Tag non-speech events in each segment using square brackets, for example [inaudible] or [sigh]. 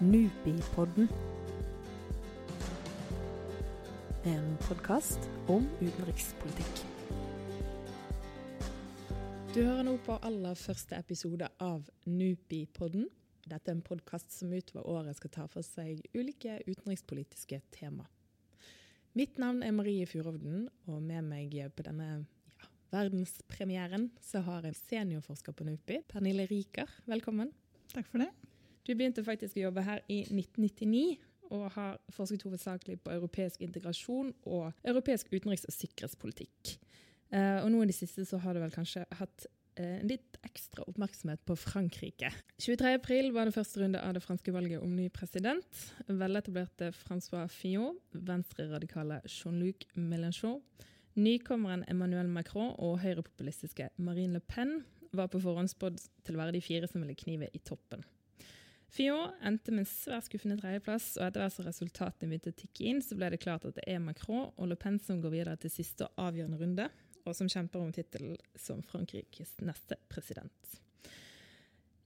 Nupipodden. En podkast om utenrikspolitikk. Du hører nå på aller første episode av Nupipodden. Dette er en podkast som utover året skal ta for seg ulike utenrikspolitiske tema. Mitt navn er Marie Furovden, og med meg på denne ja, verdenspremieren så har jeg seniorforsker på NUPI, Pernille Riker. Velkommen. Takk for det. Du begynte faktisk å jobbe her i 1999 og har forsket hovedsakelig på europeisk integrasjon og europeisk utenriks- og sikkerhetspolitikk. Uh, og nå i det siste så har du vel kanskje hatt eh, en litt ekstra oppmerksomhet på Frankrike. 23.4 var det første runde av det franske valget om ny president. Veletablerte Francois Fillon, venstreradikale Jean-Luc Mélenchon, nykommeren Emmanuel Macron og høyrepopulistiske Marine Le Pen var på forhånd spådd til å være de fire som ville knive i toppen. Fillon endte med en svært skuffende tredjeplass, og etter hvert som resultatene begynte å tikke inn, så ble det klart at det er Macron og Le Pen som går videre til siste og avgjørende runde, og som kjemper om tittelen som Frankrikes neste president.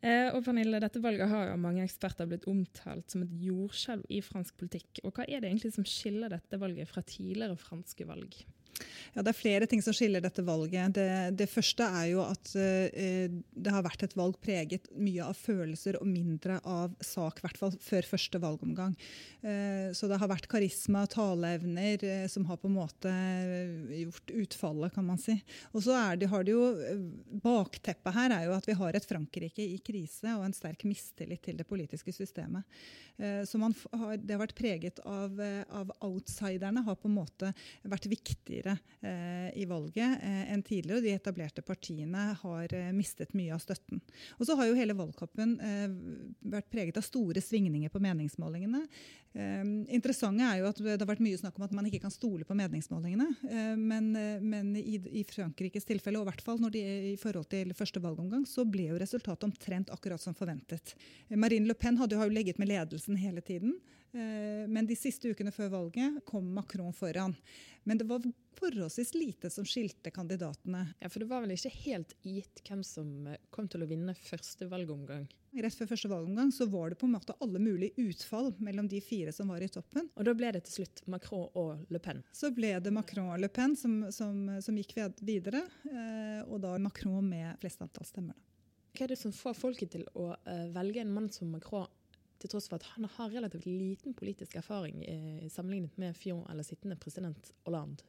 Eh, og Pernille, Dette valget har jo mange eksperter blitt omtalt som et jordskjelv i fransk politikk. Og Hva er det egentlig som skiller dette valget fra tidligere franske valg? Ja, Det er flere ting som skiller dette valget. Det, det første er jo at uh, det har vært et valg preget mye av følelser og mindre av sak, i hvert fall før første valgomgang. Uh, så det har vært karisma, og taleevner, uh, som har på en måte gjort utfallet, kan man si. Og så det, har det jo Bakteppet her er jo at vi har et Frankrike i krise og en sterk mistillit til det politiske systemet. så har, det har vært preget av, av outsiderne, har på en måte vært viktigere sterkere eh, i valget eh, enn tidligere. og De etablerte partiene har eh, mistet mye av støtten. Og så har jo hele valgkampen vært preget av store svingninger på meningsmålingene. Interessante er jo at Det har vært mye snakk om at man ikke kan stole på meningsmålingene. Men, men i, i, Frankrikes tilfelle, og i hvert fall de, i forhold til første valgomgang, så ble jo resultatet omtrent akkurat som forventet. Marine Le Pen hadde jo legget med ledelsen hele tiden. Men de siste ukene før valget kom Macron foran. Men det var forholdsvis lite som skilte kandidatene. Ja, For det var vel ikke helt gitt hvem som eh, kom til å vinne første valgomgang? Rett før første valgomgang så var det på en måte alle mulige utfall mellom de fire som var i toppen. Og da ble det til slutt Macron og Le Pen? Så ble det Macron og Le Pen som, som, som gikk videre, eh, og da Macron med flest antall stemmer. Hva er det som får folket til å eh, velge en mann som Macron til tross for at han har relativt liten politisk erfaring eh, sammenlignet med Fion eller sittende president Hollande?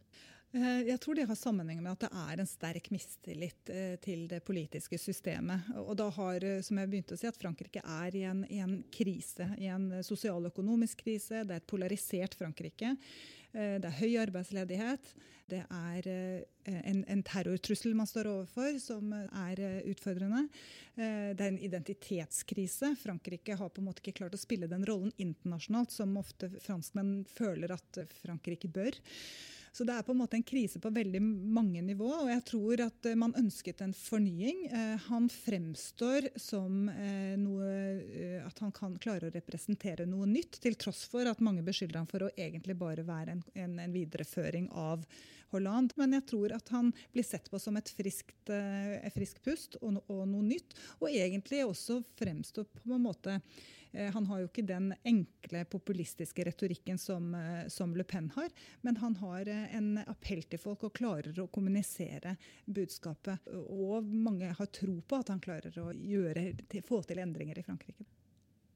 Eh, jeg tror det har sammenheng med at det er en sterk mistillit eh, til det politiske systemet. Og da har, eh, som jeg begynte å si, at Frankrike er i en, i en krise. I en sosialøkonomisk krise. Det er et polarisert Frankrike. Det er høy arbeidsledighet. Det er en, en terrortrussel man står overfor, som er utfordrende. Det er en identitetskrise. Frankrike har på en måte ikke klart å spille den rollen internasjonalt som ofte franskmenn føler at Frankrike bør. Så det er på en måte en krise på veldig mange nivå. Og jeg tror at eh, man ønsket en fornying. Eh, han fremstår som eh, noe At han kan klare å representere noe nytt, til tross for at mange beskylder ham for å egentlig bare være en, en, en videreføring av Hollande. Men jeg tror at han blir sett på som et friskt, frisk pust og, og, noe nytt. Og egentlig også fremstår på en måte Han har jo ikke den enkle populistiske retorikken som, som Le Pen har, men han har en appell til folk og klarer å kommunisere budskapet. Og mange har tro på at han klarer å gjøre, få til endringer i Frankrike.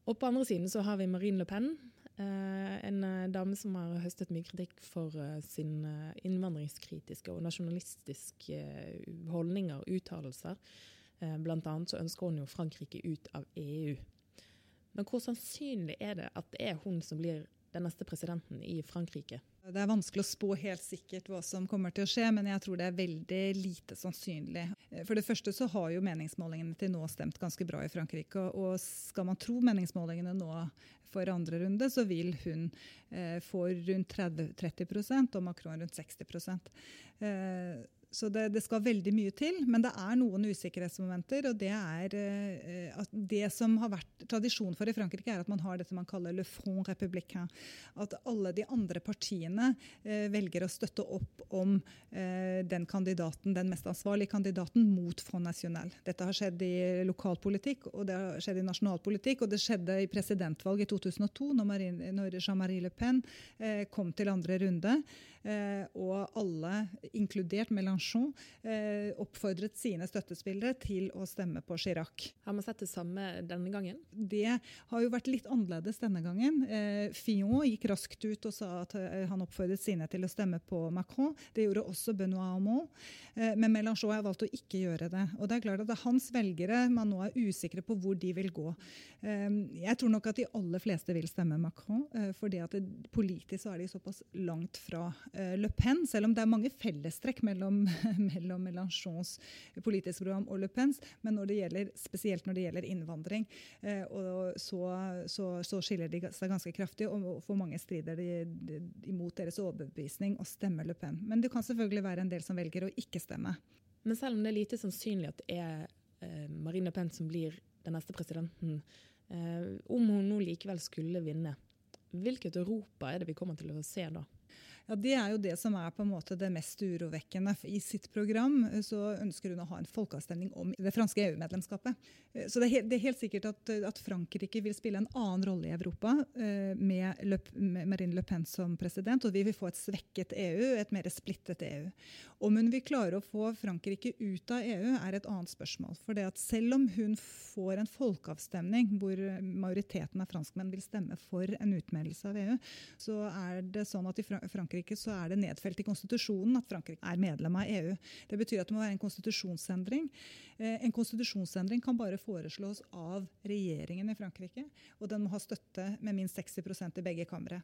Og På andre siden så har vi Marine Le Pen, eh, en eh, dame som har høstet mye kritikk for eh, sin innvandringskritiske og nasjonalistiske holdninger og uttalelser. Blant annet så ønsker hun jo Frankrike ut av EU. Men hvor sannsynlig er det at det er hun som blir den neste presidenten i Frankrike? Det er vanskelig å spå helt sikkert hva som kommer til å skje, men jeg tror det er veldig lite sannsynlig. For det første så har jo meningsmålingene til nå stemt ganske bra i Frankrike. Og skal man tro meningsmålingene nå for andre runde, så vil hun eh, få rundt 30, 30 og Macron rundt 60 eh, så det, det, skal veldig mye til. Men det er noen usikkerhetsmomenter. og Det er uh, at det som har vært tradisjon for i Frankrike, er at man har dette man kaller le front républicain. At alle de andre partiene uh, velger å støtte opp om uh, den kandidaten, den mest ansvarlige kandidaten mot Front National. Dette har skjedd i lokalpolitikk og det har skjedd i nasjonalpolitikk, og det skjedde i presidentvalget i 2002, når Jean-Marie Le Pen kom til andre runde. Eh, og alle, inkludert Mélenchon, eh, oppfordret sine støttespillere til å stemme på Chirac. Har man sett det samme denne gangen? Det har jo vært litt annerledes denne gangen. Eh, Fillon gikk raskt ut og sa at han oppfordret sine til å stemme på Macron. Det gjorde også Benoit Hamon. Men Mélenchon har valgt å ikke gjøre det. Og det er klart at det er hans velgere man nå er usikre på hvor de vil gå. Jeg tror nok at de aller fleste vil stemme Macron, fordi at det, politisk så er de såpass langt fra Eh, Le Pen, selv om det er mange fellestrekk mellom, [laughs] mellom Mélenchons politiske program og Le Pens, men når gjelder, spesielt når det gjelder innvandring, eh, så, så, så, skiller de seg ganske kraftig. Og for mange strider de, de, imot deres overbevisning og stemmer Le Pen. Men det kan selvfølgelig være en del som velger å ikke stemme. Men selv om det er lite sannsynlig at det er eh, Marine Le Pen som blir den neste presidenten, eh, om hun nå likevel skulle vinne, hvilket Europa er det vi kommer til å se da? Ja, Det er jo det som er på en måte det mest urovekkende. I sitt program så ønsker hun å ha en folkeavstemning om det franske EU-medlemskapet. Så det er, helt, det er, helt sikkert at, at, Frankrike vil spille en annen rolle i Europa eh, med, Le, med, Marine Le Pen som president, og vi vil få et svekket EU, et mer splittet EU. Om hun vil klare å få Frankrike ut av EU, er et annet spørsmål. For det at selv om hun får en folkeavstemning hvor majoriteten av franskmenn vil stemme for en utmeldelse av EU, så er det sånn at i Frankrike Frankrike så er det nedfelt i konstitusjonen at Frankrike er medlem av EU. Det betyr at det må være en konstitusjonsendring. Eh, en konstitusjonsendring kan bare foreslås av regjeringen i Frankrike, og den må ha støtte med minst 60% i begge kamre.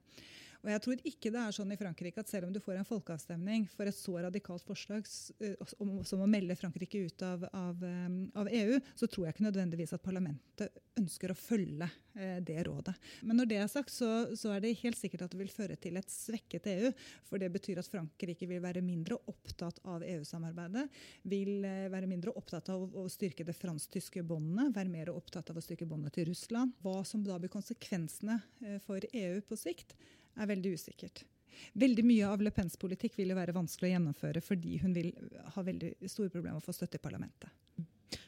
Og jeg tror ikke det er sånn i Frankrike at selv om du får en folkeavstemning for et så radikalt forslag som å melde Frankrike ut av, av, av, EU, så tror jeg ikke nødvendigvis at parlamentet ønsker å følge det rådet. Men når det er sagt, så, så, er det helt sikkert at det vil føre til et svekket EU. For det betyr at Frankrike vil være mindre opptatt av EU-samarbeidet. Vil være mindre opptatt av å styrke det fransk-tyske båndene, være mer opptatt av å styrke båndet til Russland. Hva som da blir konsekvensene for EU på sikt, er veldig usikkert. Veldig mye av Le Pens politikk vil jo være vanskelig å gjennomføre fordi hun vil ha veldig store problemer med å få støtte i parlamentet.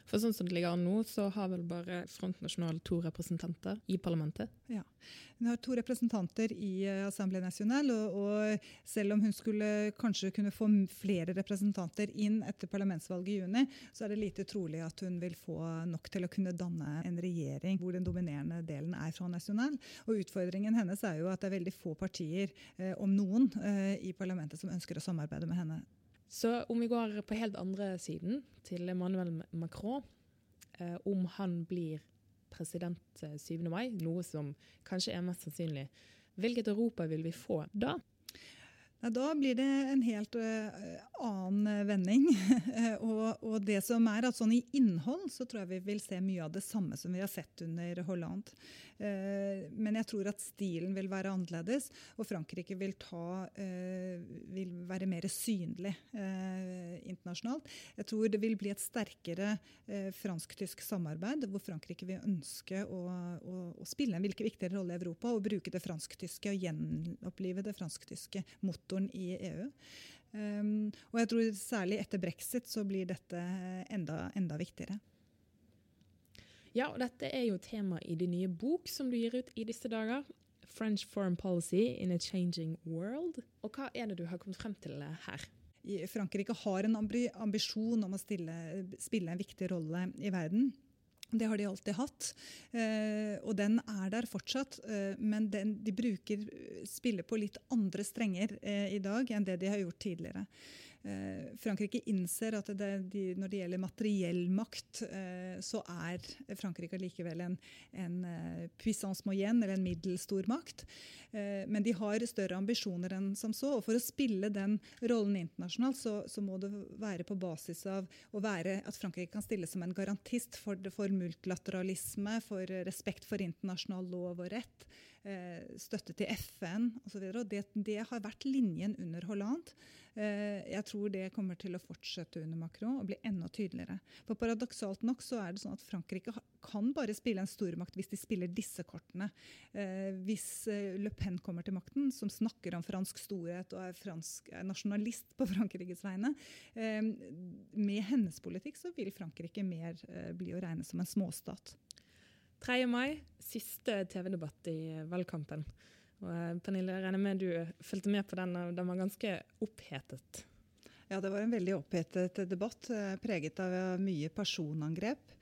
For sånn som det ligger an nå, så har vel bare Front National to representanter i parlamentet? Ja. Hun har to representanter i uh, Assemblée Nationale, og, og, selv om hun skulle kanskje kunne få flere representanter inn etter parlamentsvalget i juni, så er det lite trolig at hun vil få nok til å kunne danne en regjering hvor den dominerende delen er Front National. Og utfordringen hennes er jo at det er veldig få partier, uh, om noen, uh, i parlamentet som ønsker å samarbeide med henne. Så om vi går på helt andre siden, til Emmanuel Macron. Eh, om han blir president 7. Eh, mai, noe som kanskje er mest sannsynlig. Hvilket Europa vil vi få da? Da blir det en helt uh, annen vending. [laughs] og, og, det som er at sånn I innhold så tror jeg vi vil se mye av det samme som vi har sett under Holland. Uh, men jeg tror at stilen vil være annerledes, og Frankrike vil, ta, vil være mer synlig internasjonalt. Jeg tror det vil bli et sterkere fransk-tysk samarbeid, hvor Frankrike vil ønske å, å, å spille en viktigere rolle i Europa og bruke det fransk-tyske og gjenopplive det fransk-tyske mot motoren i EU. Um, og jeg tror særlig etter brexit så blir dette enda, enda viktigere. Ja, og dette er jo tema i din nye bok som du gir ut i disse dager. 'French Foreign Policy in a Changing World'. Og hva er det du har kommet frem til her? Frankrike har en ambisjon om å stille, spille en viktig rolle i verden. Det har de alltid hatt, eh, og den er der fortsatt. Eh, men den, de bruker spiller på litt andre strenger eh, i dag enn det de har gjort tidligere. Eh, Frankrike innser at det, de, når det gjelder materiell makt, eh, så er Frankrike likevel en, en eh, puissance moyenne, eller en middelstor makt. Men de har større ambisjoner enn som så. Og for å spille den rollen internasjonalt, så, så må det være på basis av at Frankrike kan stille som en garantist for, for multilateralisme, for respekt for internasjonal lov og rett støtte til FN osv. Det, det har vært linjen under Hollande. Jeg tror det kommer til å fortsette under Macron og bli enda tydeligere. For Paradoksalt nok så er det sånn at Frankrike kan bare spille en stormakt hvis de spiller disse kortene. Hvis Le Pen kommer til makten, som snakker om fransk storhet og er, fransk, er nasjonalist på Frankrikes vegne, med hennes politikk så vil Frankrike mer bli å regne som en småstat. 3. mai, siste TV-debatt i valgkampen. Og eh, Pernille, jeg regner med du fulgte med på den, og den var ganske opphetet? Ja, det var en veldig opphetet debatt, eh, preget av mye personangrep.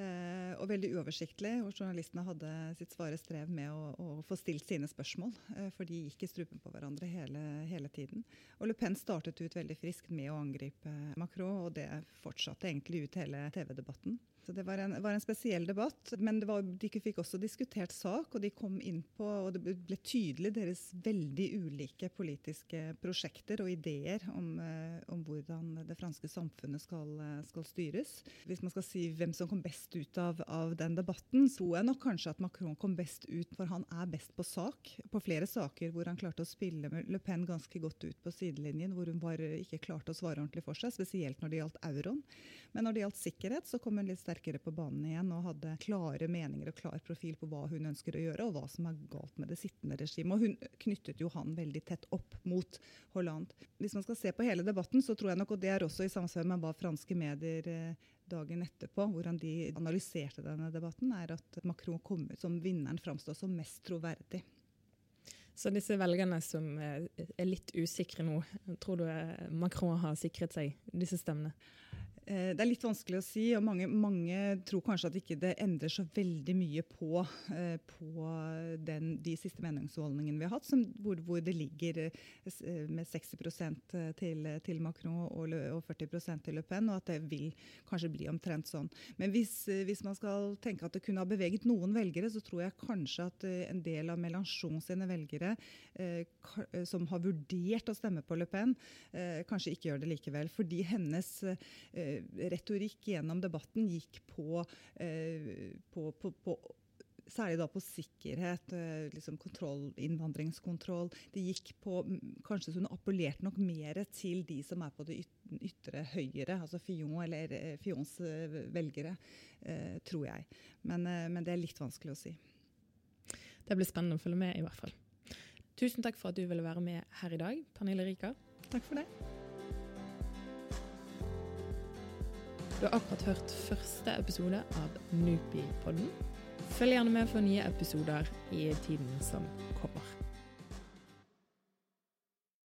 Eh, og veldig uoversiktlig. og Journalistene hadde sitt svare strev med å, å få stilt sine spørsmål. for de gikk i strupen på hverandre hele, hele, tiden. Og Le Pen startet ut veldig friskt med å angripe Macron, og det fortsatte egentlig ut hele TV-debatten. Så Det var en, var en, spesiell debatt. Men var, de fikk også diskutert sak, og de kom inn på og Det ble tydelig deres veldig ulike politiske prosjekter og ideer om, eh, om hvordan det franske samfunnet skal, eh, skal, styres. Hvis man skal si hvem som kom best ut av, av den debatten, så jeg nok kanskje at Macron kom best ut, for han er best på sak. På flere saker hvor han klarte å spille med Le Pen ganske godt ut på sidelinjen, hvor hun bare ikke klarte å svare ordentlig for seg, spesielt når det gjaldt euroen. Men når det gjaldt sikkerhet, så kom hun litt sterkere på banen igjen og hadde klare meninger og klar profil på hva hun ønsker å gjøre, og hva som er galt med det sittende regimet. Og hun knyttet jo han veldig tett opp mot Holland. Hvis man skal se på hele debatten, så tror jeg nok, og det er også i samsvar med hva franske medier eh, dagen etterpå, hvordan de analyserte denne debatten, er at Macron kom ut som vinneren framstår som mest troverdig. Så disse velgerne som er litt usikre nå, tror du Macron har sikret seg disse stemmene? Eh, det er litt vanskelig å si, og mange, mange tror kanskje at ikke det endrer så veldig mye på, eh, på den, de siste meningsmålingene vi har hatt, som, hvor, hvor, det ligger eh, med 60% til, til Macron og, og 40% til Le Pen, og at det vil kanskje bli omtrent sånn. Men hvis, hvis, man skal tenke at det kunne ha beveget noen velgere, så tror jeg kanskje at en del av Mélenchon sine velgere som har vurdert å stemme på Le Pen, kanskje ikke gjør det likevel. Fordi hennes retorikk gjennom debatten gikk på, eh, på, på, på Særlig da på sikkerhet, eh, liksom kontroll, innvandringskontroll. Det gikk på, Kanskje hun appellerte nok mer til de som er på det ytre høyre, altså Fion eller eh, Fions velgere, tror jeg. Men, men det er litt vanskelig å si. Det blir spennende å følge med, i hvert fall. Tusen takk for at du ville være med her i dag, Pernille Rika. Takk for det. Du har akkurat hørt første episode av Nupi-podden. Følg gjerne med for nye episoder i tiden som kommer.